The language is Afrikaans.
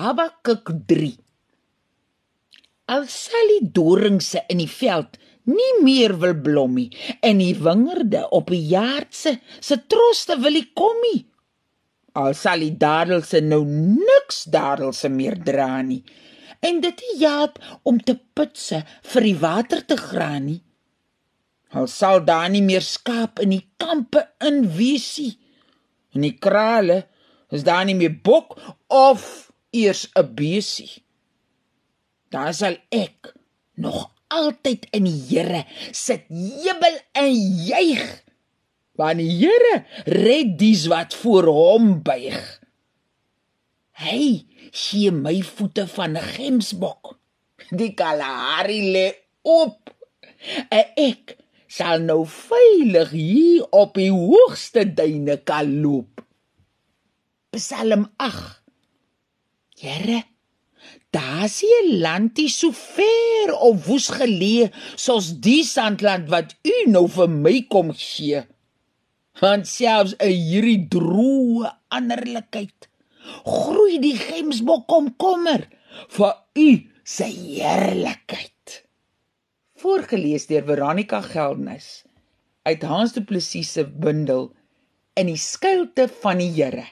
Habakuk 3 Al sal die doringse in die veld nie meer wil blommie en die wingerde op die jaartse se troste wil die kommie. Al sal die dadelse nou niks dadelse meer dra nie en dit die jaat om te putse vir die water te graan nie. Al sal daar nie meer skaap in die kampe in wiesie. En die krale is daar nie meer bok of eers 'n besie. Daar sal ek nog altyd in die Here sit jubel en juig. Want die Here red dies wat voor hom buig. Hy gee my voete van 'n gemsbok. Die Kalahari lê op. En ek sal nou veilig hier op die hoogste duine kan loop. Psalm 8. Here, daar's 'n landie so ver of woes geleë soos die sandland wat u nou vir my kom gee. Want selfs 'n hierdie droë anderlikheid groei die gemsbok komkommer vir u se heerlikheid. Voorgeles deur Veronica Geldnys uit Hans Du Plessis se bundel in die skuilte van die Here.